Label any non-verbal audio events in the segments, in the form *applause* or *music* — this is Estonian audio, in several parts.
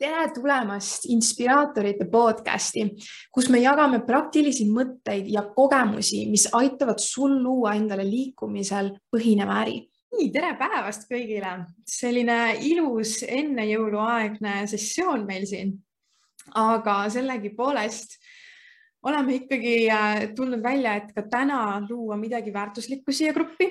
tere tulemast Inspiraatorite podcasti, kus me jagame praktilisi mõtteid ja kogemusi, mis aitavad sul luua endale liikumisel põhineva äri. nii, tere päevast kõigile. selline ilus enne jõuluaegne sessioon meil siin. aga sellegipoolest oleme ikkagi äh, tulnud välja, et ka täna luua midagi väärtuslikku siia gruppi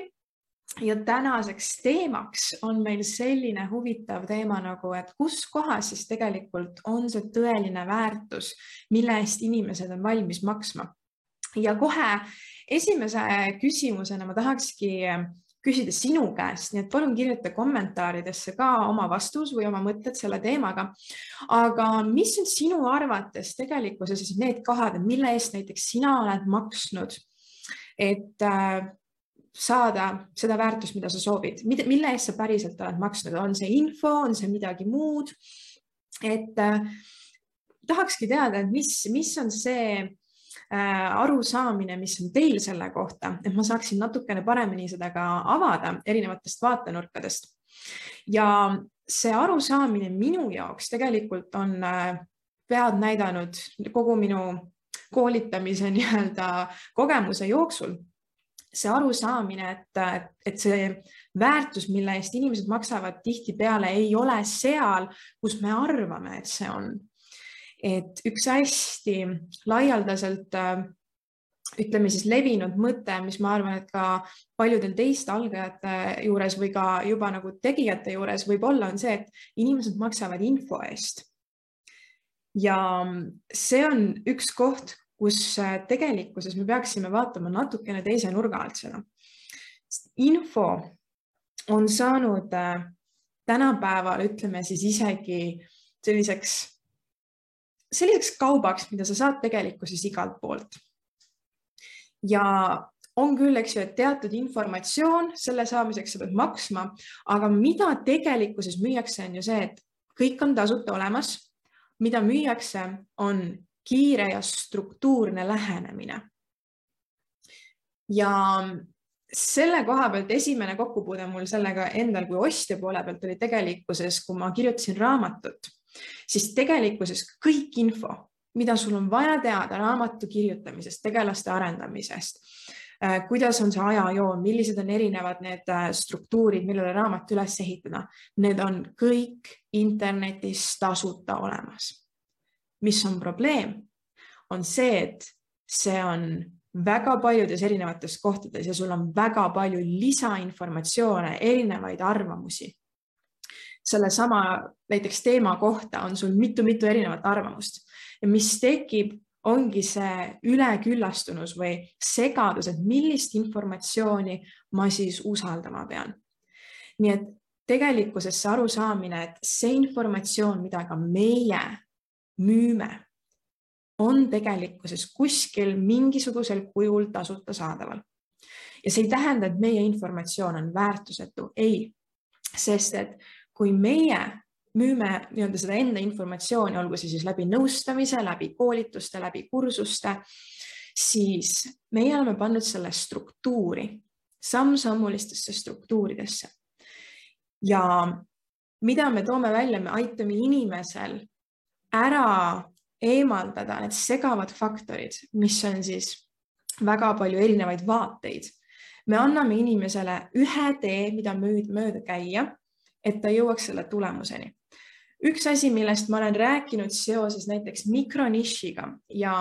ja tänaseks teemaks on meil selline huvitav teema nagu, et kus kohas siis tegelikult on see tõeline väärtus, mille eest inimesed on valmis maksma. ja kohe esimese küsimusena ma tahakski küsida sinu käest, nii et palun kirjuta kommentaaridesse ka oma vastus või oma mõtted selle teemaga. aga mis on sinu arvates tegelikkuses need kohad, mille eest näiteks sina oled maksnud? et äh, saada seda väärtust, mida sa soovid, mille eest sa päriselt oled maksnud, on see info, on see midagi muud? et äh, tahakski teada, et mis, mis on see äh, arusaamine, mis on teil selle kohta, et ma saaksin natukene paremini seda ka avada erinevatest vaatenurkadest. ja see arusaamine minu jaoks tegelikult on äh, pead näidanud kogu minu koolitamise nii-öelda kogemuse jooksul see arusaamine, et, et see väärtus, mille eest inimesed maksavad, tihtipeale ei ole seal, kus me arvame, et see on. et üks hästi laialdaselt ütleme siis levinud mõte, mis ma arvan, et ka paljudel teiste algajate juures või ka juba nagu tegijate juures võib-olla on see, et inimesed maksavad info eest. ja see on üks koht, kus äh, tegelikkuses me peaksime vaatama natukene teise nurga alt seda. info on saanud äh, tänapäeval, ütleme siis isegi selliseks, selliseks kaubaks, mida sa saad tegelikkuses igalt poolt. ja on küll, eks ju, et teatud informatsioon, selle saamiseks sa pead maksma, aga mida tegelikkuses müüakse, on ju see, et kõik on tasuta olemas. mida müüakse, on kiire ja struktuurne lähenemine. ja selle koha pealt esimene kokkupuude mul sellega endal kui ostja poole pealt oli tegelikkuses, kui ma kirjutasin raamatut, siis tegelikkuses kõik info, mida sul on vaja teada raamatu kirjutamisest, tegelaste arendamisest, äh, kuidas on see ajajoon, millised on erinevad need äh, struktuurid, millele raamat üles ehitada, need on kõik internetis tasuta olemas mis on probleem, on see, et see on väga paljudes erinevates kohtades ja sul on väga palju lisainformatsioone, erinevaid arvamusi. sellesama näiteks teema kohta on sul mitu-mitu erinevat arvamust ja mis tekib, ongi see üleküllastunus või segadus, et millist informatsiooni ma siis usaldama pean. nii et tegelikkuses see arusaamine, et see informatsioon, mida ka meie müüme, on tegelikkuses kuskil mingisugusel kujul tasuta saadaval. ja see ei tähenda, et meie informatsioon on väärtusetu, ei, sest et kui meie müüme nii-öelda seda enda informatsiooni, olgu see siis läbi nõustamise, läbi koolituste, läbi kursuste, siis meie oleme pannud selle struktuuri, samm-sammulistesse struktuuridesse. ja mida me toome välja, me aitame inimesel ära eemaldada need segavad faktorid, mis on siis väga palju erinevaid vaateid. me anname inimesele ühe tee, mida mööda käia, et ta jõuaks selle tulemuseni. Üks asi, millest ma olen rääkinud seoses näiteks mikronišiga ja,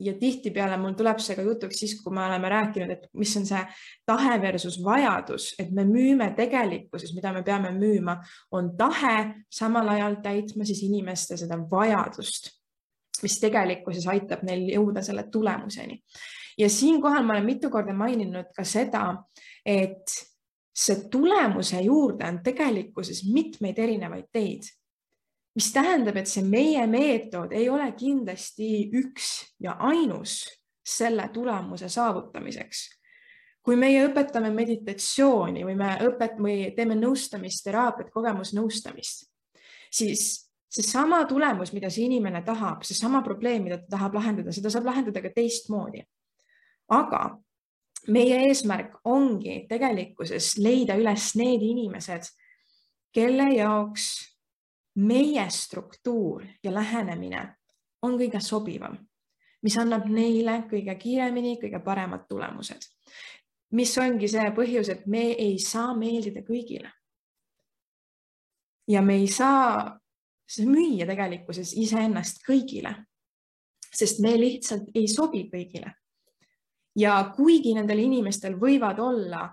ja tihtipeale mul tuleb see ka jutuks siis, kui me oleme rääkinud, et mis on see tahe versus vajadus, et me müüme tegelikkuses, mida me peame müüma, on tahe samal ajal täitma siis inimeste seda vajadust mis tegelikkuses aitab neil jõuda selle tulemuseni. ja siinkohal ma olen mitu korda maininud ka seda, et see tulemuse juurde on tegelikkuses mitmeid erinevaid teid, mis tähendab, et see meie meetod ei ole kindlasti üks ja ainus selle tulemuse saavutamiseks. kui meie õpetame meditatsiooni või me õpet- või teeme nõustamist, teraapiat, kogemusnõustamist, siis seesama tulemus, mida see inimene tahab, seesama probleem, mida ta tahab lahendada, seda saab lahendada ka teistmoodi. aga meie eesmärk ongi tegelikkuses leida üles need inimesed, kelle jaoks meie struktuur ja lähenemine on kõige sobivam, mis annab neile kõige kiiremini kõige paremad tulemused. mis ongi see põhjus, et me ei saa meeldida kõigile. ja me ei saa müüa tegelikkuses iseennast kõigile, sest me lihtsalt ei sobi kõigile. ja kuigi nendel inimestel võivad olla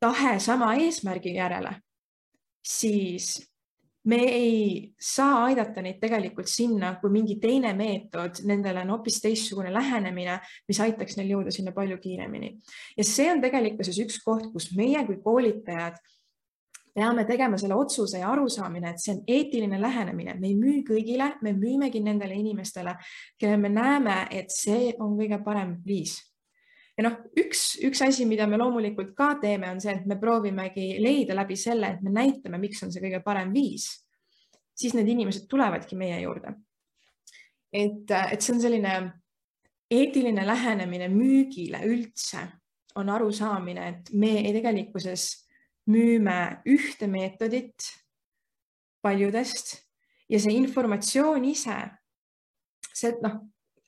tahe sama eesmärgi järele, siis me ei saa aidata neid tegelikult sinna, kui mingi teine meetod, nendele on hoopis teistsugune lähenemine, mis aitaks neil jõuda sinna palju kiiremini. ja see on tegelikkuses üks koht, kus meie kui koolitajad peame tegema selle otsuse ja arusaamine, et see on eetiline lähenemine, me ei müü kõigile, me müümegi nendele inimestele, kelle me näeme, et see on kõige parem viis ja noh, üks, üks asi, mida me loomulikult ka teeme, on see, et me proovimegi leida läbi selle, et me näitame, miks on see kõige parem viis. siis need inimesed tulevadki meie juurde. et, et see on selline eetiline lähenemine müügile üldse on arusaamine, et me tegelikkuses müüme ühte meetodit paljudest ja see informatsioon ise, see, noh,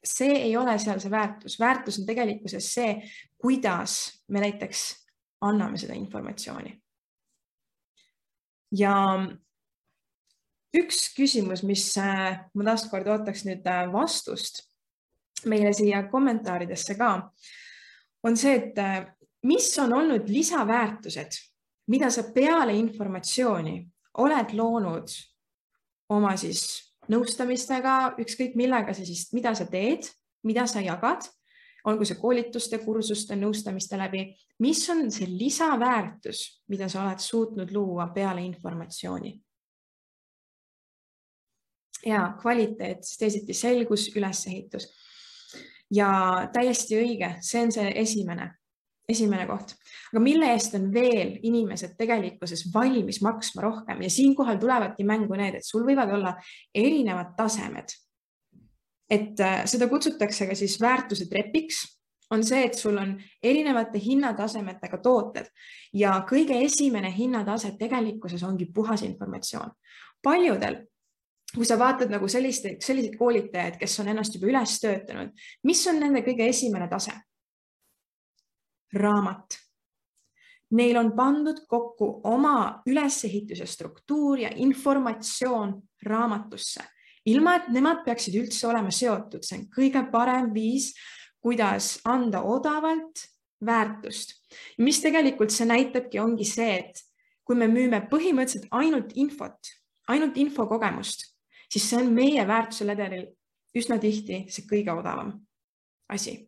see ei ole seal see väärtus, väärtus on tegelikkuses see, kuidas me näiteks anname seda informatsiooni. ja üks küsimus, mis äh, ma taaskord ootaks nüüd äh, vastust meile siia kommentaaridesse ka, on see, et äh, mis on olnud lisaväärtused, mida sa peale informatsiooni oled loonud oma siis nõustamistega, ükskõik millega sa siis, mida sa teed, mida sa jagad, olgu see koolituste, kursuste, nõustamiste läbi, mis on see lisaväärtus, mida sa oled suutnud luua peale informatsiooni? ja kvaliteet, teisiti selgus, ülesehitus ja täiesti õige, see on see esimene esimene koht, aga mille eest on veel inimesed tegelikkuses valmis maksma rohkem ja siinkohal tulevadki mängu need, et sul võivad olla erinevad tasemed. et äh, seda kutsutakse ka siis väärtuse trepiks, on see, et sul on erinevate hinnatasemetega tooted ja kõige esimene hinnatase tegelikkuses ongi puhas informatsioon. paljudel kui sa vaatad nagu selliste, selliseid koolitajaid, kes on ennast juba üles töötanud, mis on nende kõige esimene tase? Raamat. Neil on pandud kokku oma ülesehituse struktuur ja informatsioon raamatusse, ilma et nemad peaksid üldse olema seotud, see on kõige parem viis, kuidas anda odavalt väärtust. mis tegelikult see näitabki, ongi see, et kui me müüme põhimõtteliselt ainult infot, ainult infokogemust, siis see on meie väärtuse ledelil üsna tihti see kõige odavam asi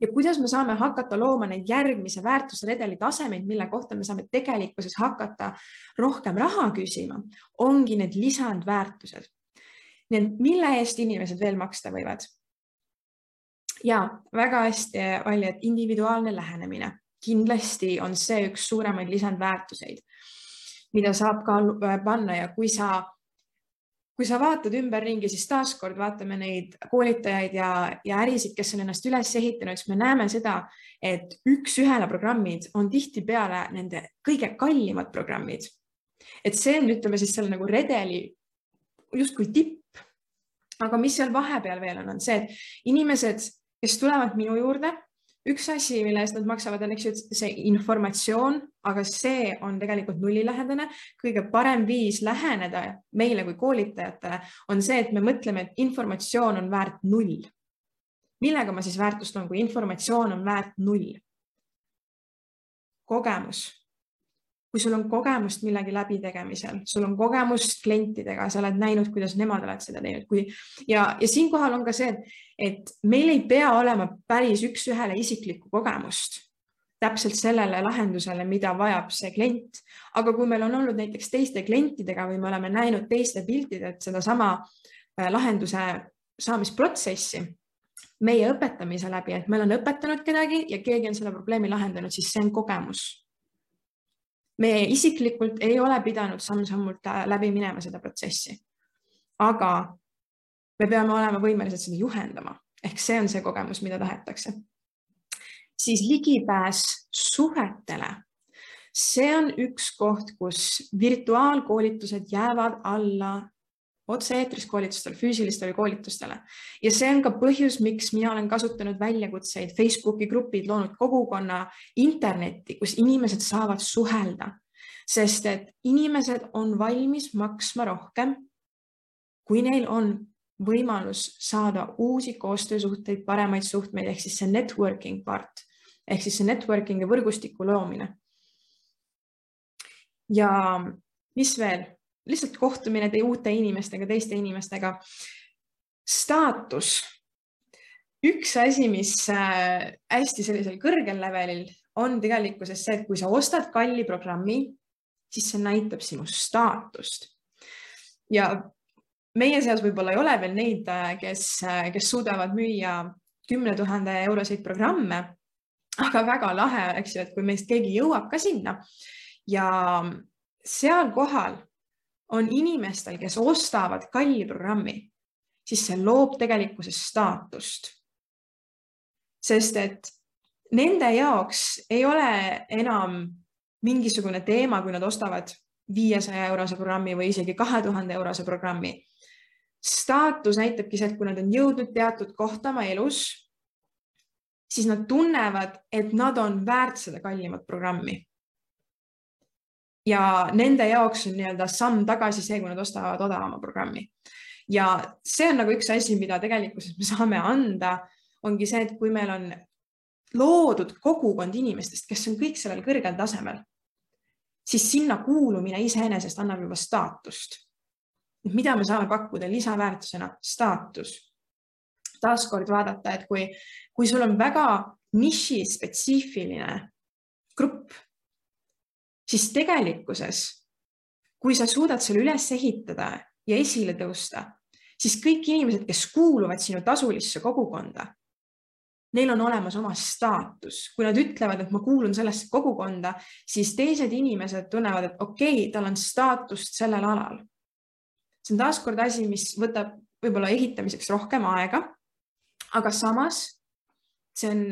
ja kuidas me saame hakata looma neid järgmise väärtusredeli tasemeid, mille kohta me saame tegelikkuses hakata rohkem raha küsima, ongi need lisandväärtused. nii et mille eest inimesed veel maksta võivad? ja väga hästi oli, et individuaalne lähenemine kindlasti on see üks suuremaid lisandväärtuseid, mida saab ka panna ja kui sa kui sa vaatad ümberringi, siis taaskord vaatame neid koolitajaid ja, ja ärisid, kes on ennast üles ehitanud, siis me näeme seda, et üks-ühele programmid on tihtipeale nende kõige kallimad programmid. et see on, ütleme siis selle nagu redeli justkui tipp. aga mis seal vahepeal veel on, on see, et inimesed, kes tulevad minu juurde üks asi, mille eest nad maksavad, on eks ju see informatsioon, aga see on tegelikult nullilähedane. kõige parem viis läheneda meile kui koolitajatele on see, et me mõtleme, et informatsioon on väärt null. millega ma siis väärtust loon, kui informatsioon on väärt null? kogemus kui sul on kogemust millegi läbitegemisel, sul on kogemust klientidega, sa oled näinud, kuidas nemad oled seda teinud, kui ja, ja siinkohal on ka see, et, et meil ei pea olema päris üks-ühele isiklikku kogemust täpselt sellele lahendusele, mida vajab see klient. aga kui meil on olnud näiteks teiste klientidega või me oleme näinud teiste piltidelt sedasama äh, lahenduse saamisprotsessi meie õpetamise läbi, et me oleme õpetanud kedagi ja keegi on selle probleemi lahendanud, siis see on kogemus me isiklikult ei ole pidanud samm-sammult äh, läbi minema seda protsessi. aga me peame olema võimelised seda juhendama, ehk see on see kogemus, mida tahetakse. siis ligipääs suhetele. see on üks koht, kus virtuaalkoolitused jäävad alla otse-eetris koolitustele, füüsilistele koolitustele. Ja see on ka põhjus, miks mina olen kasutanud väljakutseid, Facebooki grupid, loonud kogukonna internetti, kus inimesed saavad suhelda, sest et inimesed on valmis maksma rohkem, kui neil on võimalus saada uusi koostöösuhteid, paremaid suhtmeid ehk siis see networking part ehk siis see networking ja võrgustiku loomine. ja mis veel, lihtsalt kohtumine uute inimestega, teiste inimestega. staatus. üks asi, mis äh, hästi sellisel kõrgel levelil on tegelikkuses see, et kui sa ostad kalli programmi, siis see näitab sinu staatust. ja meie seas võib-olla ei ole veel neid, äh, kes, äh, kes suudavad müüa kümne tuhande euroseid programme, aga väga lahe, eks ju, et kui meist keegi jõuab ka sinna ja seal kohal on inimestel, kes ostavad kalli programmi, siis see loob tegelikkuses staatust. sest et nende jaoks ei ole enam mingisugune teema, kui nad ostavad viiesaja eurose programmi või isegi kahe tuhande eurose programmi staatus näitabki see, et kui nad on jõudnud teatud kohta oma elus, siis nad tunnevad, et nad on väärt seda kallimat programmi. Ja nende jaoks on nii-öelda samm tagasi see, kui nad ostavad odavama programmi. ja see on nagu üks asi, mida tegelikkuses me saame anda, ongi see, et kui meil on loodud kogukond inimestest, kes on kõik sellel kõrgel tasemel, siis sinna kuulumine iseenesest annab juba staatust mida me saame pakkuda lisaväärtusena, staatus. taaskord vaadata, et kui, kui sul on väga nišispetsiifiline grupp, siis tegelikkuses, kui sa suudad selle üles ehitada ja esile tõusta, siis kõik inimesed, kes kuuluvad sinu tasulisse kogukonda, neil on olemas oma staatus, kui nad ütlevad, et ma kuulun sellesse kogukonda, siis teised inimesed tunnevad, et okei okay,, tal on staatust sellel alal see on taaskord asi, mis võtab võib-olla ehitamiseks rohkem aega. aga samas see on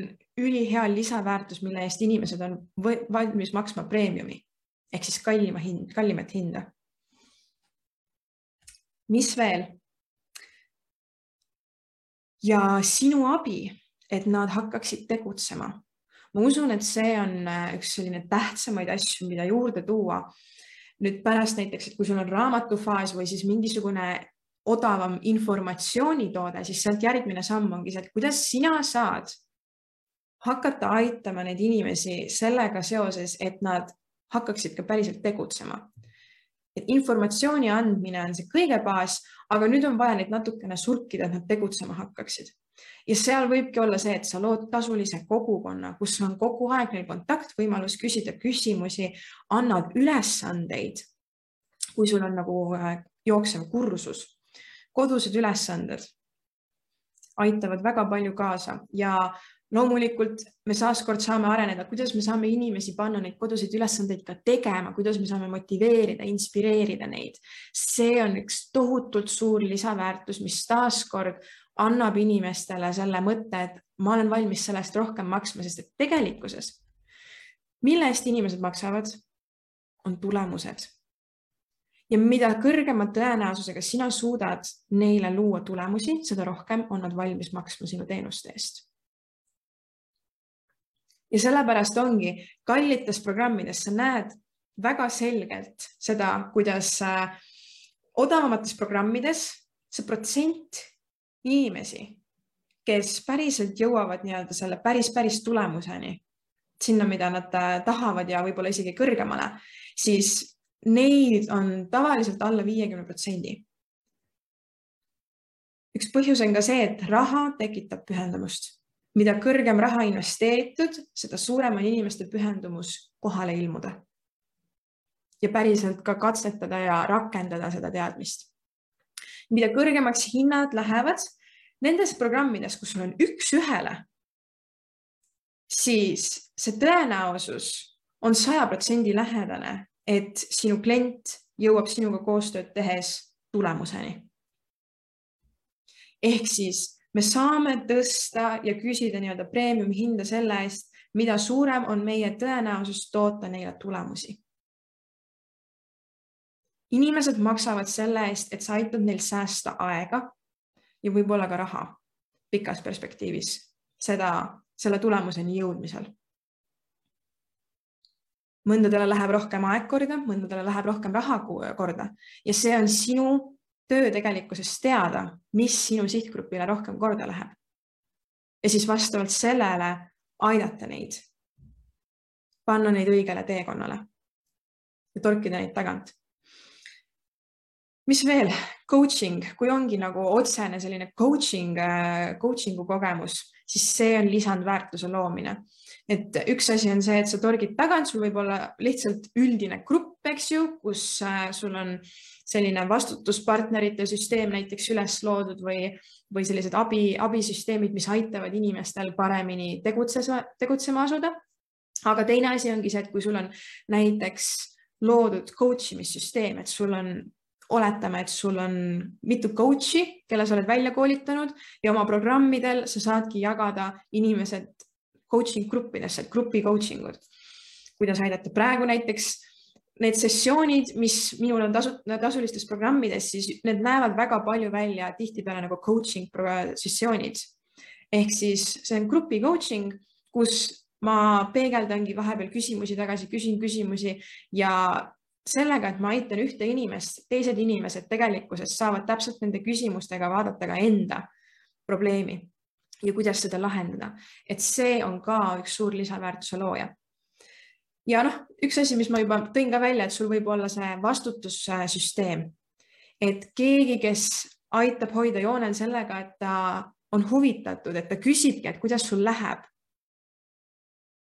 ülihea lisaväärtus, mille eest inimesed on valmis maksma preemiumi ehk siis kallima hind, kallimat hinda. mis veel? ja sinu abi, et nad hakkaksid tegutsema. ma usun, et see on äh, üks selline tähtsamaid asju, mida juurde tuua nüüd pärast näiteks, et kui sul on raamatufaas või siis mingisugune odavam informatsioonitoode, siis sealt järgmine samm ongi see, et kuidas sina saad hakata aitama neid inimesi sellega seoses, et nad hakkaksid ka päriselt tegutsema. et informatsiooni andmine on see kõige baas, aga nüüd on vaja neid natukene surkida, et nad tegutsema hakkaksid ja seal võibki olla see, et sa lood tasulise kogukonna, kus on kogu aeg neil kontakt, võimalus küsida küsimusi, annad ülesandeid. kui sul on nagu äh, jooksev kursus, kodused ülesanded aitavad väga palju kaasa ja loomulikult me taaskord saame areneda, kuidas me saame inimesi panna neid koduseid ülesandeid ka tegema, kuidas me saame motiveerida, inspireerida neid. see on üks tohutult suur lisaväärtus, mis taaskord annab inimestele selle mõtte, et ma olen valmis selle eest rohkem maksma, sest et tegelikkuses, mille eest inimesed maksavad, on tulemused. ja mida kõrgema tõenäosusega sina suudad neile luua tulemusi, seda rohkem on nad valmis maksma sinu teenuste eest. Ja sellepärast ongi kallites programmides, sa näed väga selgelt seda, kuidas äh, odavamates programmides see protsent inimesi, kes päriselt jõuavad nii-öelda selle päris, päris tulemuseni, sinna, mida nad äh, tahavad ja võib-olla isegi kõrgemale, siis neid on tavaliselt alla viiekümne protsendi. üks põhjus on ka see, et raha tekitab pühendumust. Mida kõrgem raha investeeritud, seda suurem on inimeste pühendumus kohale ilmuda. ja päriselt ka katsetada ja rakendada seda teadmist mida kõrgemaks hinnad lähevad nendes programmides, kus sul on üks-ühele, siis see tõenäosus on saja protsendi lähedane, et sinu klient jõuab sinuga koostööd tehes tulemuseni. ehk siis me saame tõsta ja küsida nii-öelda premium hinda selle eest, mida suurem on meie tõenäosus toota neile tulemusi. inimesed maksavad selle eest, et sa aitad neil säästa aega ja võib-olla ka raha pikas perspektiivis, seda, selle tulemuseni jõudmisel mõndadele läheb rohkem aeg korda, mõndadele läheb rohkem raha korda ja see on sinu töö tegelikkuses teada, mis sinu sihtgrupile rohkem korda läheb. ja siis vastavalt sellele aidata neid, panna neid õigele teekonnale. Ja torkida neid tagant. mis veel, coaching, kui ongi nagu otsene selline coaching, coaching'u kogemus, siis see on lisandväärtuse loomine et üks asi on see, et sa torgid tagant, sul võib olla lihtsalt üldine grupp, eks ju, kus äh, sul on selline vastutuspartnerite süsteem näiteks üles loodud või, või sellised abi, abisüsteemid, mis aitavad inimestel paremini tegutsema, tegutsema asuda. aga teine asi ongi see, et kui sul on näiteks loodud coach imissüsteem, et sul on oletame, et sul on mitu coach'i, kelle sa oled välja koolitanud ja oma programmidel sa saadki jagada inimesed coaching gruppidesse, grupi coaching ud, kuidas aidata. praegu näiteks need sessioonid, mis minul on tasu, tasulistes programmides, siis need näevad väga palju välja tihtipeale nagu coaching sessioonid. ehk siis see on grupi coaching, kus ma peegeldangi vahepeal küsimusi tagasi, küsin küsimusi ja sellega, et ma aitan ühte inimest, teised inimesed tegelikkuses saavad täpselt nende küsimustega vaadata ka enda probleemi ja kuidas seda lahendada, et see on ka üks suur lisaväärtuse looja. ja noh, üks asi, mis ma juba tõin ka välja, et sul võib olla see vastutussüsteem, et keegi, kes aitab hoida joonel sellega, et ta on huvitatud, et ta küsibki, et kuidas sul läheb.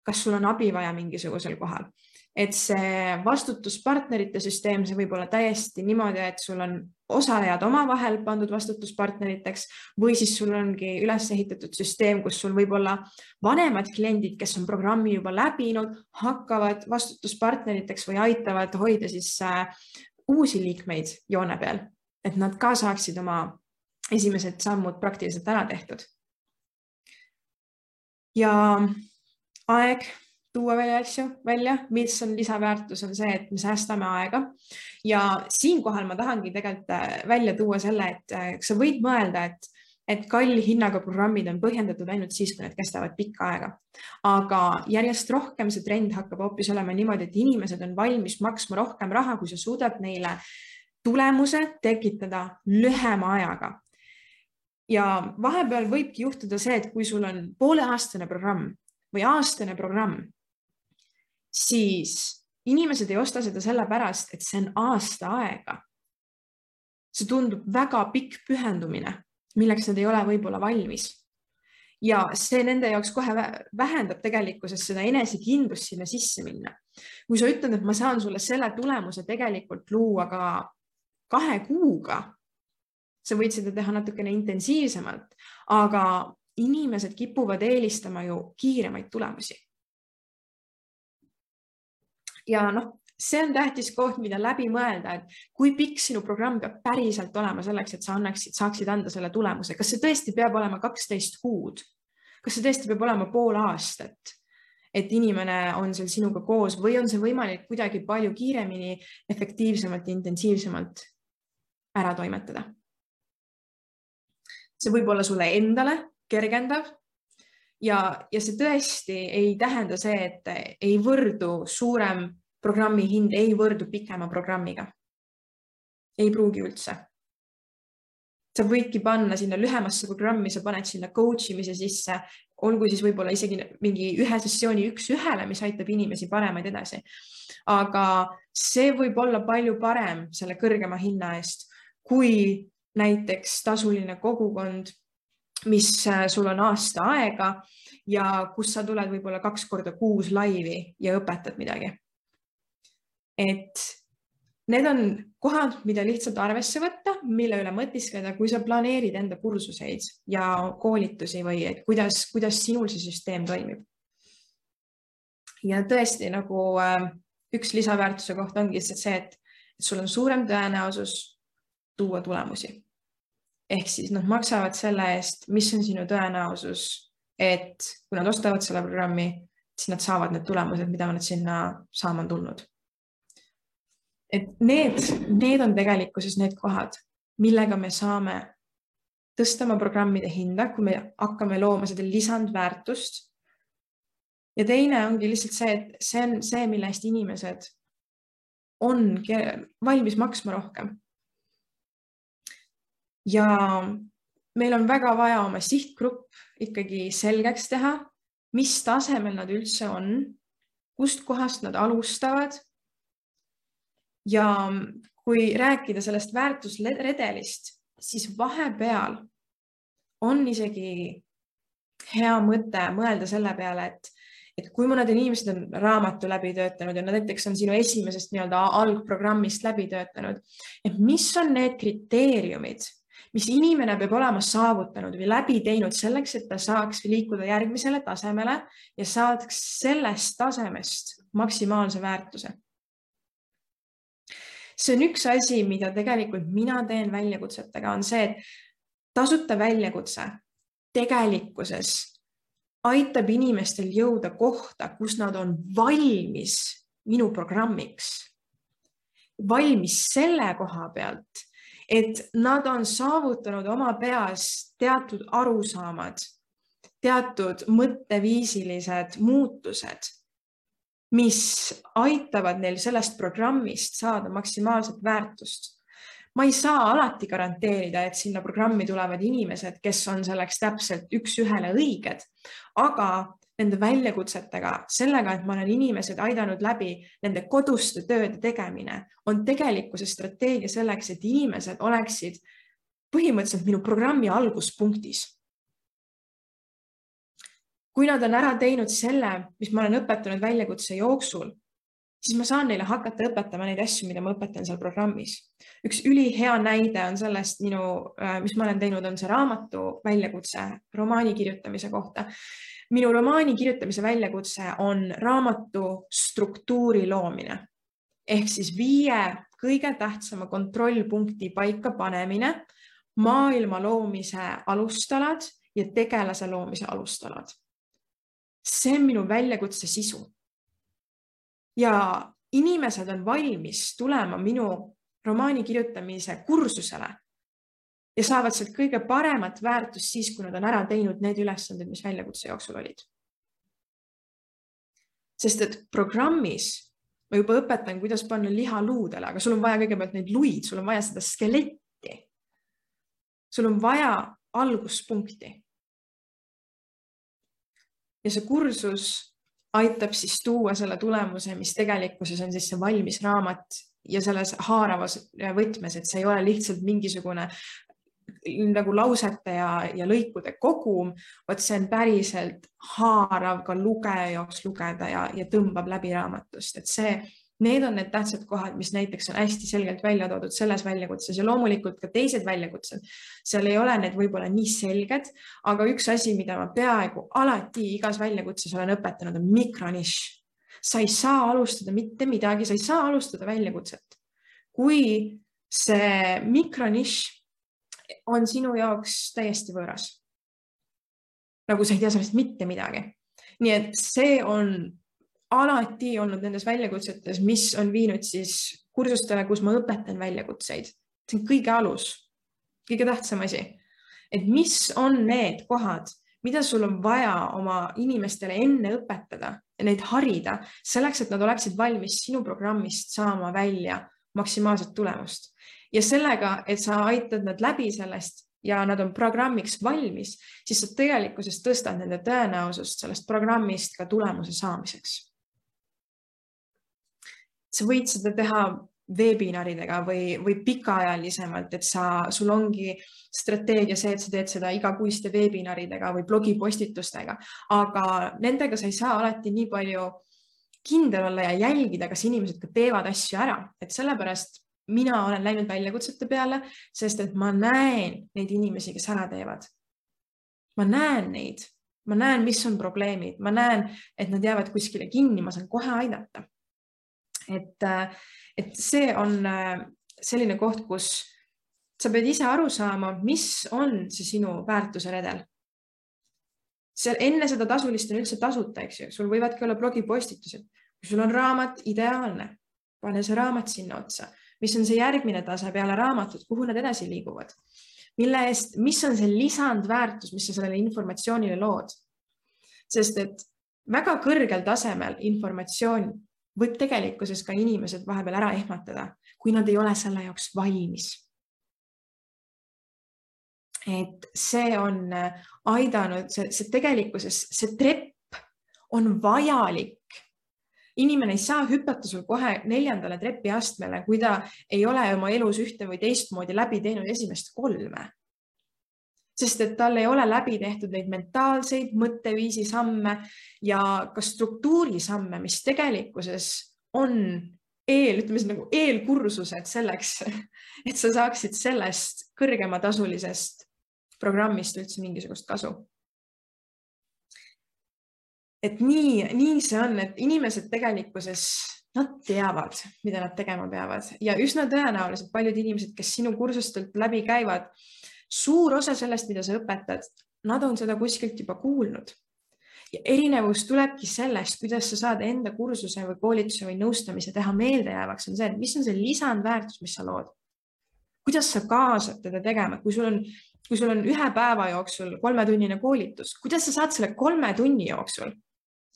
kas sul on abi vaja mingisugusel kohal et see vastutuspartnerite süsteem, see võib olla täiesti niimoodi, et sul on osalejad omavahel pandud vastutuspartneriteks või siis sul ongi üles ehitatud süsteem, kus sul võib olla vanemad kliendid, kes on programmi juba läbinud, hakkavad vastutuspartneriteks või aitavad hoida siis äh, uusi liikmeid joone peal, et nad ka saaksid oma esimesed sammud praktiliselt ära tehtud. ja aeg tuua välja asju välja, mis on lisaväärtus, on see, et me säästame aega ja siinkohal ma tahangi tegelikult äh, välja tuua selle, et äh, sa võid mõelda, et et kalli hinnaga programmid on põhjendatud ainult siis, kui need kestavad pikka aega. aga järjest rohkem see trend hakkab hoopis olema niimoodi, et inimesed on valmis maksma rohkem raha, kui sa suudad neile tulemuse tekitada lühema ajaga. ja vahepeal võibki juhtuda see, et kui sul on pooleaastane programm või aastane programm, siis inimesed ei osta seda sellepärast, et see on aasta aega. see tundub väga pikk pühendumine, milleks nad ei ole võib-olla valmis. ja see nende jaoks kohe vähendab tegelikkuses seda enesekindlust sinna sisse minna. kui sa ütled, et ma saan sulle selle tulemuse tegelikult luua ka kahe kuuga, sa võid seda teha natukene intensiivsemalt, aga inimesed kipuvad eelistama ju kiiremaid tulemusi ja noh, see on tähtis koht, mida läbi mõelda, et kui pikk sinu programm peab päriselt olema selleks, et sa annaksid, saaksid anda selle tulemuse, kas see tõesti peab olema kaksteist kuud? kas see tõesti peab olema pool aastat? et inimene on seal sinuga koos või on see võimalik kuidagi palju kiiremini, efektiivsemalt, intensiivsemalt ära toimetada? see võib olla sulle endale kergendav ja, ja see tõesti ei tähenda see, et ei võrdu suurem programmi hind, ei võrdu pikema programmiga. ei pruugi üldse. sa võidki panna sinna lühemasse programmi, sa paned sinna coach imise sisse, olgu siis võib-olla isegi mingi ühe sessiooni üks-ühele, mis aitab inimesi paremaid edasi. aga see võib olla palju parem selle kõrgema hinna eest, kui näiteks tasuline kogukond mis äh, sul on aasta aega ja kus sa tuled võib-olla kaks korda kuus laivi ja õpetad midagi. et need on kohad, mida lihtsalt arvesse võtta, mille üle mõtiskleda, kui sa planeerid enda kursuseid ja koolitusi või et kuidas, kuidas sinul see süsteem toimib. ja tõesti nagu äh, üks lisaväärtuse koht ongi lihtsalt see, et sul on suurem tõenäosus tuua tulemusi ehk siis nad maksavad selle eest, mis on sinu tõenäosus, et kui nad ostavad selle programmi, siis nad saavad need tulemused, mida nad sinna saama on tulnud. et need, need on tegelikkuses need kohad, millega me saame tõsta oma programmide hinda, kui me hakkame looma seda lisandväärtust. ja teine ongi lihtsalt see, et see on see, mille eest inimesed on valmis maksma rohkem. Ja meil on väga vaja oma sihtgrupp ikkagi selgeks teha, mis tasemel nad üldse on, kustkohast nad alustavad. ja kui rääkida sellest väärtusredelist, siis vahepeal on isegi hea mõte mõelda selle peale, et, et kui mõned inimesed on raamatu läbi töötanud ja nad näiteks on sinu esimesest nii-öelda algprogrammist läbi töötanud, et mis on need kriteeriumid, mis inimene peab olema saavutanud või läbi teinud selleks, et ta saaks liikuda järgmisele tasemele ja saaks sellest tasemest maksimaalse väärtuse see on üks asi, mida tegelikult mina teen väljakutsetega, on see, et tasuta väljakutse tegelikkuses aitab inimestel jõuda kohta, kus nad on valmis minu programmiks. valmis selle koha pealt, et nad on saavutanud oma peas teatud arusaamad, teatud mõtteviisilised muutused mis aitavad neil sellest programmist saada maksimaalset väärtust. ma ei saa alati garanteerida, et sinna programmi tulevad inimesed, kes on selleks täpselt üks-ühele õiged, aga nende väljakutsetega, sellega, et ma olen inimesed aidanud läbi nende koduste tööde tegemine, on tegelikkuse strateegia selleks, et inimesed oleksid põhimõtteliselt minu programmi alguspunktis kui nad on ära teinud selle, mis ma olen õpetanud väljakutse jooksul, siis ma saan neile hakata õpetama neid asju, mida ma õpetan seal programmis. üks ülihea näide on sellest minu, mis ma olen teinud, on see raamatu väljakutse romaani kirjutamise kohta. Minu romaani kirjutamise väljakutse on raamatu struktuuri loomine. Ehk siis viie kõige tähtsama kontrollpunkti paika panemine, maailma loomise alustalad ja tegelase loomise alustalad. See on minu väljakutse sisu. ja inimesed on valmis tulema minu romaani kirjutamise kursusele ja saavad sealt kõige paremat väärtust siis, kui nad on ära teinud need ülesanded, mis väljakutse jooksul olid. sest et programmis ma juba õpetan, kuidas panna liha luudele, aga sul on vaja kõigepealt neid luid, sul on vaja seda skeletti. sul on vaja alguspunkti ja see kursus aitab siis tuua selle tulemuse, mis tegelikkuses on siis see valmis raamat ja selles haaravas võtmes, et see ei ole lihtsalt mingisugune nagu lausete ja, ja lõikude kogum, vaid see on päriselt haarav ka lugeja jaoks lugeda ja, ja tõmbab läbi raamatust, et see Need on need tähtsad kohad, mis näiteks on hästi selgelt välja toodud selles väljakutses ja loomulikult ka teised väljakutsed. seal ei ole need võib-olla nii selged, aga üks asi, mida ma peaaegu alati igas väljakutses olen õpetanud, on mikronišš. sa ei saa alustada mitte midagi, sa ei saa alustada väljakutset, kui see mikronišš on sinu jaoks täiesti võõras. nagu sa ei tea sellest mitte midagi. nii et see on alati olnud nendes väljakutsetes, mis on viinud siis kursustele, kus ma õpetan väljakutseid. see on kõige alus, kõige tähtsam asi. et mis on need kohad, mida sul on vaja oma inimestele enne õpetada ja neid harida selleks, et nad oleksid valmis sinu programmist saama välja maksimaalset tulemust ja sellega, et sa aitad nad läbi sellest ja nad on programmiks valmis, siis sa tegelikkuses tõstad nende tõenäosust sellest programmist ka tulemuse saamiseks. Sa võid seda teha veebinaridega või, või pikaajalisemalt, et sa, sul ongi strateegia see, et sa teed seda igakuiste veebinaridega või blogipostitustega, aga nendega sa ei saa alati nii palju kindel olla ja jälgida, kas inimesed ka teevad asju ära, et sellepärast mina olen läinud väljakutsete peale, sest et ma näen neid inimesi, kes ära teevad. ma näen neid, ma näen, mis on probleemid, ma näen, et nad jäävad kuskile kinni, ma saan kohe aidata. Et, äh, et see on äh, selline koht, kus sa pead ise aru saama, mis on see sinu väärtuse redel. seal enne seda tasulist on üldse tasuta, eks ju, sul võivadki olla blogipostitused. kui sul on raamat, ideaalne, pane see raamat sinna otsa, mis on see järgmine tase peale raamatut, kuhu nad edasi liiguvad, mille eest, mis on see lisandväärtus, mis sa sellele informatsioonile lood. sest et väga kõrgel tasemel informatsioon võib tegelikkuses ka inimesed vahepeal ära ehmatada, kui nad ei ole selle jaoks valmis et see on aidanud, see, see tegelikkuses, see trepp on vajalik. Inimene ei saa hüpata sul kohe neljandale trepiastmele, kui ta ei ole oma elus ühte või teistmoodi läbi teinud esimest kolme. sest et tal ei ole läbi tehtud neid mentaalseid mõtteviisi samme ja ka struktuurisamme, mis tegelikkuses on eel, ütleme siis nagu eelkursused selleks, *laughs* et sa saaksid sellest kõrgematasulisest programmist üldse mingisugust kasu. Et nii, nii see on, et inimesed tegelikkuses, nad teavad, mida nad tegema peavad. Ja üsna tõenäoliselt paljud inimesed, kes sinu kursustelt läbi käivad, suur osa sellest, mida sa õpetad, nad on seda kuskilt juba kuulnud. Ja erinevus tulebki sellest, kuidas sa saad enda kursuse või koolituse või nõustamise teha meeldejäävaks, on see, et mis on see lisandväärtus, mis sa lood. kuidas sa kaasad teda tegema, kui sul on kui sul on ühe päeva jooksul kolmetunnine koolitus, kuidas sa saad selle kolme tunni jooksul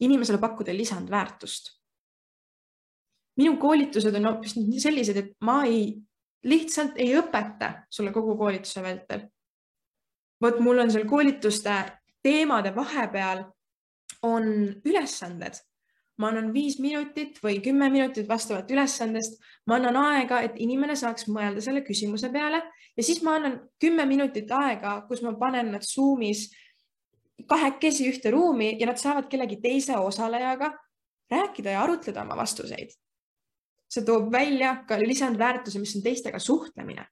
inimesele pakkuda lisandväärtust? minu koolitused on hoopis sellised, et ma ei, lihtsalt ei õpeta sulle kogu koolituse vältel. vot mul on seal koolituste teemade vahepeal on ülesanded ma annan viis minutit või kümme minutit vastavalt ülesandest, ma annan aega, et inimene saaks mõelda selle küsimuse peale ja siis ma annan kümme minutit aega, kus ma panen nad Zoomis kahekesi ühte ruumi ja nad saavad kellegi teise osalejaga rääkida ja arutleda oma vastuseid. see toob välja ka lisandväärtuse, mis on teistega suhtlemine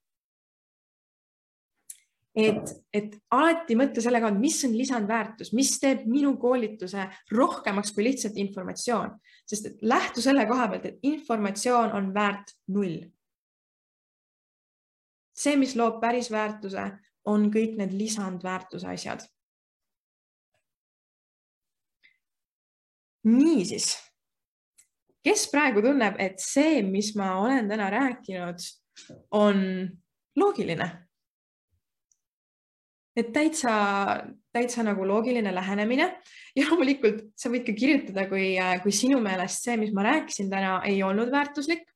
et, et alati mõtle selle kaudu, mis on lisandväärtus, mis teeb minu koolituse rohkemaks kui lihtsalt informatsioon, sest et lähtu selle koha pealt, et informatsioon on väärt null. see, mis loob päris väärtuse, on kõik need lisandväärtuse asjad. Niisiis, kes praegu tunneb, et see, mis ma olen täna rääkinud, on loogiline et täitsa, täitsa nagu loogiline lähenemine ja loomulikult sa võid ka kirjutada, kui, kui sinu meelest see, mis ma rääkisin täna, ei olnud väärtuslik.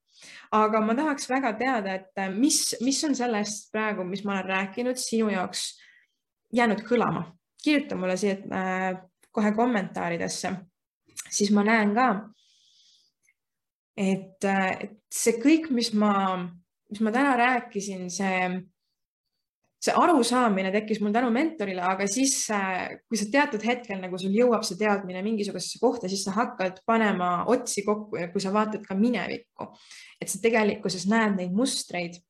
aga ma tahaks väga teada, et mis, mis on sellest praegu, mis ma olen rääkinud, sinu jaoks jäänud kõlama. kirjuta mulle siia äh, kohe kommentaaridesse, siis ma näen ka, et, et see kõik, mis ma, mis ma täna rääkisin, see see arusaamine tekkis mul tänu mentorile, aga siis, kui sa teatud hetkel nagu sul jõuab see teadmine mingisugusesse kohta, siis sa hakkad panema otsi kokku ja kui sa vaatad ka minevikku, et sa tegelikkuses näed neid mustreid.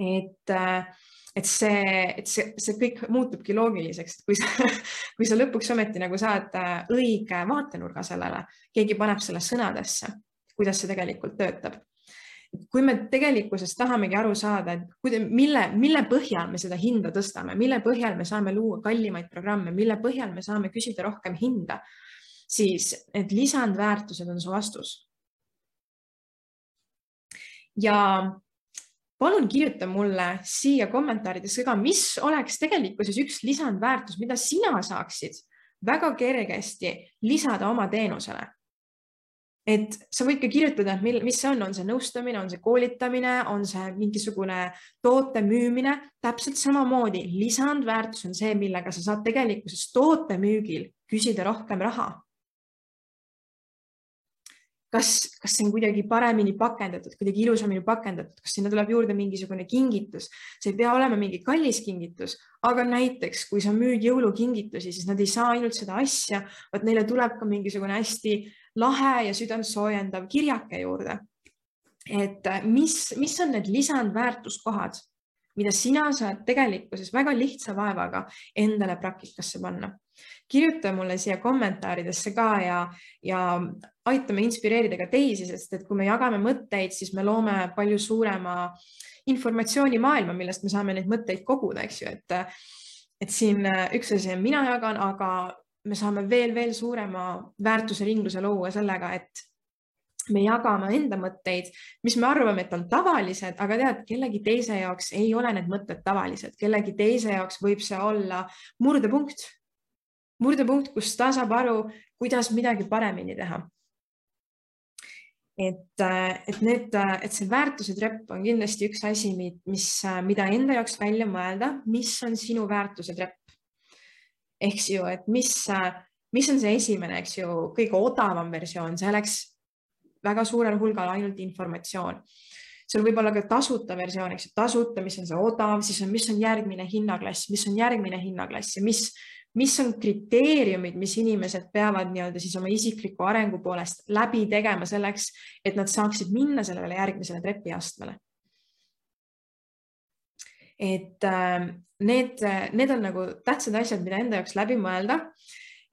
et, äh, et see, et see, see kõik muutubki loogiliseks, kui sa, *laughs* kui sa lõpuks ometi nagu saad äh, õige vaatenurga sellele, keegi paneb selle sõnadesse, kuidas see tegelikult töötab kui me tegelikkuses tahamegi aru saada, et kuida, mille, mille põhjal me seda hinda tõstame, mille põhjal me saame luua kallimaid programme, mille põhjal me saame küsida rohkem hinda, siis need lisandväärtused on su vastus. ja palun kirjuta mulle siia kommentaaridesse ka, mis oleks tegelikkuses üks lisandväärtus, mida sina saaksid väga kergesti lisada oma teenusele et sa võid ka kirjutada, et mil, mis see on, on see nõustamine, on see koolitamine, on see mingisugune toote müümine, täpselt samamoodi lisandväärtus on see, millega sa saad tegelikkuses toote müügil küsida rohkem raha. Kas, kas see on kuidagi paremini pakendatud, kuidagi ilusamini pakendatud, kas sinna tuleb juurde mingisugune kingitus, see ei pea olema mingi kallis kingitus, aga näiteks kui sa müüd jõulukingitusi, siis nad ei saa ainult seda asja, vaid neile tuleb ka mingisugune hästi lahe ja südantsoojendav kirjake juurde. et äh, mis, mis on need lisandväärtuskohad, mida sina saad tegelikkuses väga lihtsa vaevaga endale praktikasse panna. kirjuta mulle siia kommentaaridesse ka ja, ja aitame inspireerida ka teisi, sest et kui me jagame mõtteid, siis me loome palju suurema informatsioonimaailma, millest me saame neid mõtteid koguda, eks ju, et et siin äh, üks asi mina jagan, aga me saame veel, veel suurema väärtuse ringluse luua sellega, et me jagame enda mõtteid, mis me arvame, et on tavalised, aga tead, kellegi teise jaoks ei ole need mõtted tavalised, kellegi teise jaoks võib see olla murdepunkt. murdepunkt, kus ta saab aru, kuidas midagi paremini teha. et, et need, et see väärtuse trepp on kindlasti üks asi, mis, mida enda jaoks välja mõelda, mis on sinu väärtuse trepp. eks ju, et mis, mis on see esimene, eks ju, kõige odavam versioon, selleks väga suurel hulgal ainult informatsioon. seal võib olla ka tasuta versioon, eks ju, tasuta, mis on see odav, siis on, mis on järgmine hinnaklass, mis on järgmine hinnaklass ja mis, mis on kriteeriumid, mis inimesed peavad nii-öelda siis oma isikliku arengu poolest läbi tegema selleks, et nad saaksid minna sellele järgmisele trepiastmele. et äh, need, need on nagu tähtsad asjad, mida enda jaoks läbi mõelda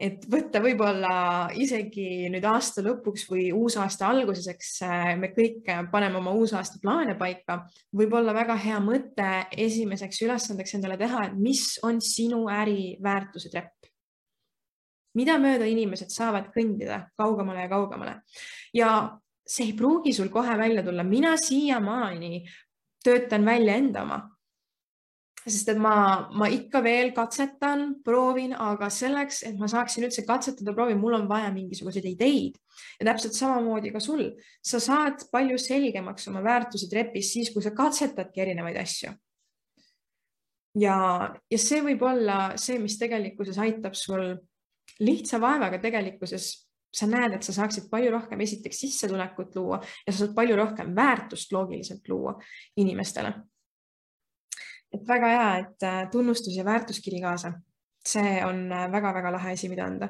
et võtta võib-olla isegi nüüd aasta lõpuks või uusaasta alguses, eks äh, me kõik paneme oma uusaasta plaane paika, võib-olla väga hea mõte esimeseks ülesandeks endale teha, et mis on sinu äri väärtuse trepp. mida mööda inimesed saavad kõndida kaugemale ja kaugemale? Ja see ei pruugi sul kohe välja tulla, mina siiamaani töötan välja enda oma sest et ma, ma ikka veel katsetan, proovin, aga selleks, et ma saaksin üldse katsetada, proovin, mul on vaja mingisuguseid ideid. Ja täpselt samamoodi ka sul, sa saad palju selgemaks oma väärtuse trepis siis, kui sa katsetadki erinevaid asju. ja, ja see võib olla see, mis tegelikkuses aitab sul lihtsa vaevaga tegelikkuses. Sa näed, et sa saaksid palju rohkem esiteks sissetulekut luua ja sa saad palju rohkem väärtust loogiliselt luua inimestele et väga hea, et äh, tunnustus ja väärtuskiri kaasa. see on väga-väga äh, lahe asi, mida anda.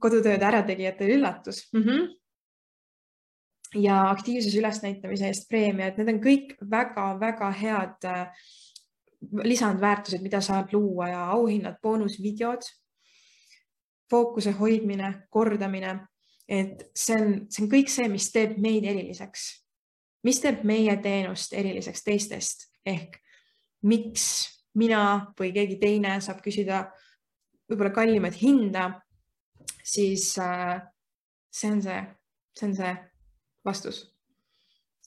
kodutööde ärategijatele üllatus mm. -hmm. ja aktiivsuse ülesnäitamise eest preemia, et need on kõik väga-väga head äh, lisandväärtused, mida saab luua ja auhinnad, boonusvideod, fookuse hoidmine, kordamine, et see on, see on kõik see, mis teeb meid eriliseks. mis teeb meie teenust eriliseks teistest ehk miks mina või keegi teine saab küsida võib-olla kallimat hinda, siis äh, see on see, see on see vastus.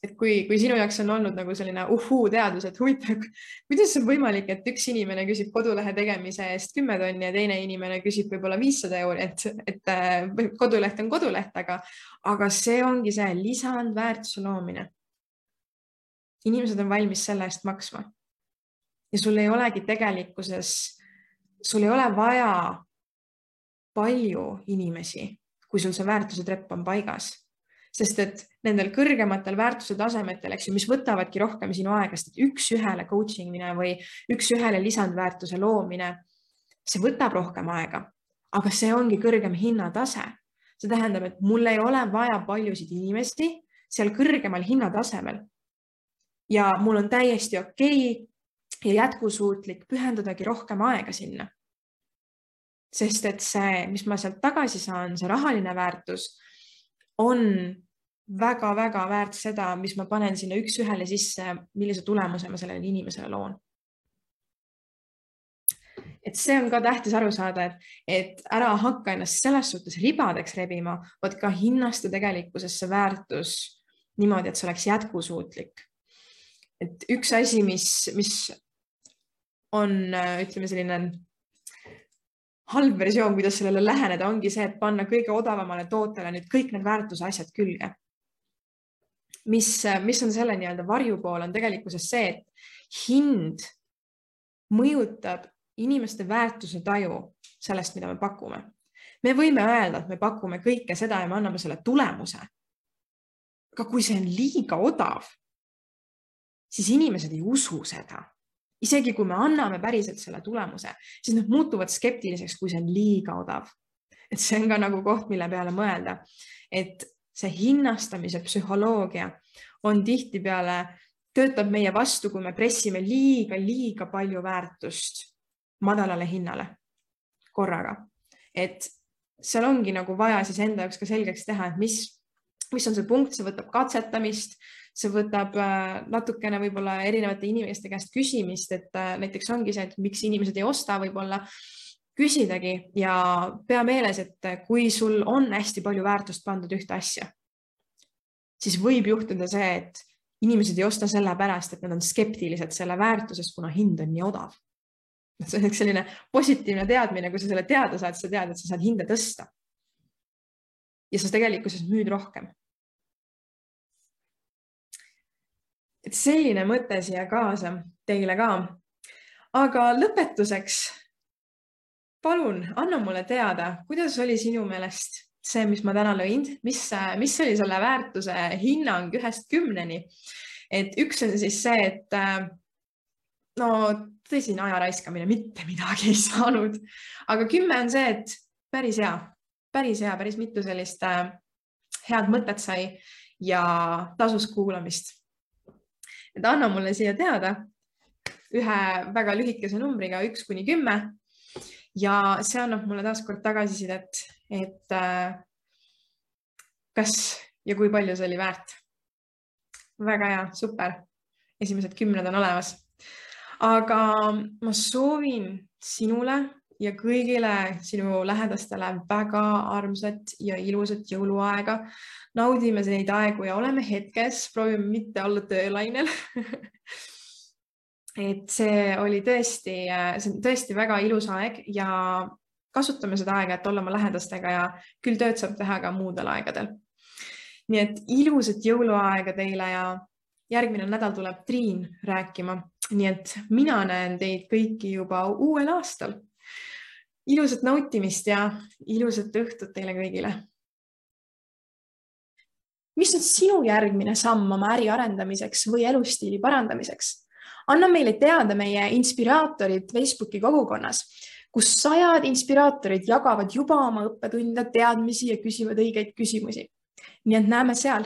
et kui, kui sinu jaoks on olnud nagu selline uhuu teadus, et huvitav, *laughs* kuidas on võimalik, et üks inimene küsib kodulehe tegemise eest kümme tonni ja teine inimene küsib võib-olla viissada euri, et, et äh, koduleht on koduleht, aga, aga see ongi see lisandväärtuse loomine inimesed on valmis selle eest maksma. ja sul ei olegi tegelikkuses, sul ei ole vaja palju inimesi, kui sul see väärtuse trepp on paigas, sest et nendel kõrgematel väärtuse tasemetel, eks ju, mis võtavadki rohkem sinu aega, sest üks-ühele coaching mine või üks-ühele lisandväärtuse loomine, see võtab rohkem aega, aga see ongi kõrgem hinnatase. see tähendab, et mul ei ole vaja paljusid inimesi seal kõrgemal hinnatasemel ja mul on täiesti okei okay ja jätkusuutlik pühendadagi rohkem aega sinna. sest et see, mis ma sealt tagasi saan, see rahaline väärtus on väga-väga väärt seda, mis ma panen sinna üks-ühele sisse, millise tulemuse ma sellele inimesele loon. et see on ka tähtis aru saada, et, et ära hakka ennast selles suhtes ribadeks rebima, vaid ka hinnasta tegelikkuses see väärtus niimoodi, et see oleks jätkusuutlik et üks asi, mis, mis on, ütleme, selline halb versioon, kuidas sellele läheneda, ongi see, et panna kõige odavamale tootele nüüd kõik need väärtuse asjad külge. mis, mis on selle nii-öelda varjupool, on tegelikkuses see, et hind mõjutab inimeste väärtuse taju sellest, mida me pakume. me võime öelda, et me pakume kõike seda ja me anname selle tulemuse. aga kui see on liiga odav, siis inimesed ei usu seda. isegi kui me anname päriselt selle tulemuse, siis nad muutuvad skeptiliseks, kui see on liiga odav. et see on ka nagu koht, mille peale mõelda, et see hinnastamise psühholoogia on tihtipeale, töötab meie vastu, kui me pressime liiga-liiga palju väärtust madalale hinnale korraga. et seal ongi nagu vaja siis enda jaoks ka selgeks teha, et mis, mis on see punkt, see võtab katsetamist, see võtab äh, natukene võib-olla erinevate inimeste käest küsimist, et äh, näiteks ongi see, et miks inimesed ei osta, võib-olla küsidagi ja pea meeles, et kui sul on hästi palju väärtust pandud ühte asja, siis võib juhtuda see, et inimesed ei osta sellepärast, et nad on skeptilised selle väärtusest, kuna hind on nii odav. see on üks selline positiivne teadmine, kui sa selle teada saad, sa tead, et sa saad hinda tõsta. ja sa tegelikkuses müüd rohkem et selline mõte siia kaasa teile ka. aga lõpetuseks. palun anna mulle teada, kuidas oli sinu meelest see, mis ma täna lõin, mis, mis oli selle väärtuse hinnang ühest kümneni? et üks on siis see, et no tõsine aja raiskamine, mitte midagi ei saanud, aga kümme on see, et päris hea, päris hea, päris mitu sellist äh, head mõtet sai ja tasus kuulamist et anna mulle siia teada ühe väga lühikese numbriga üks kuni kümme. ja see annab mulle taaskord tagasisidet, et äh, kas ja kui palju see oli väärt. väga hea, super. esimesed kümned on olemas. aga ma soovin sinule ja kõigile sinu lähedastele väga armsat ja ilusat jõuluaega. naudime neid aegu ja oleme hetkes, proovime mitte olla töölainel *laughs* et see oli tõesti, see on tõesti väga ilus aeg ja kasutame seda aega, et olla oma lähedastega ja küll tööd saab teha ka muudel aegadel. nii et ilusat jõuluaega teile ja järgmine nädal tuleb Triin rääkima, nii et mina näen teid kõiki juba uuel aastal ilusat nautimist ja ilusat õhtut teile kõigile. mis on sinu järgmine samm oma äri arendamiseks või elustiili parandamiseks? anna meile teada meie inspiraatorid Facebooki kogukonnas, kus sajad inspiraatorid jagavad juba oma õppetunde, teadmisi ja küsivad õigeid küsimusi. nii et näeme seal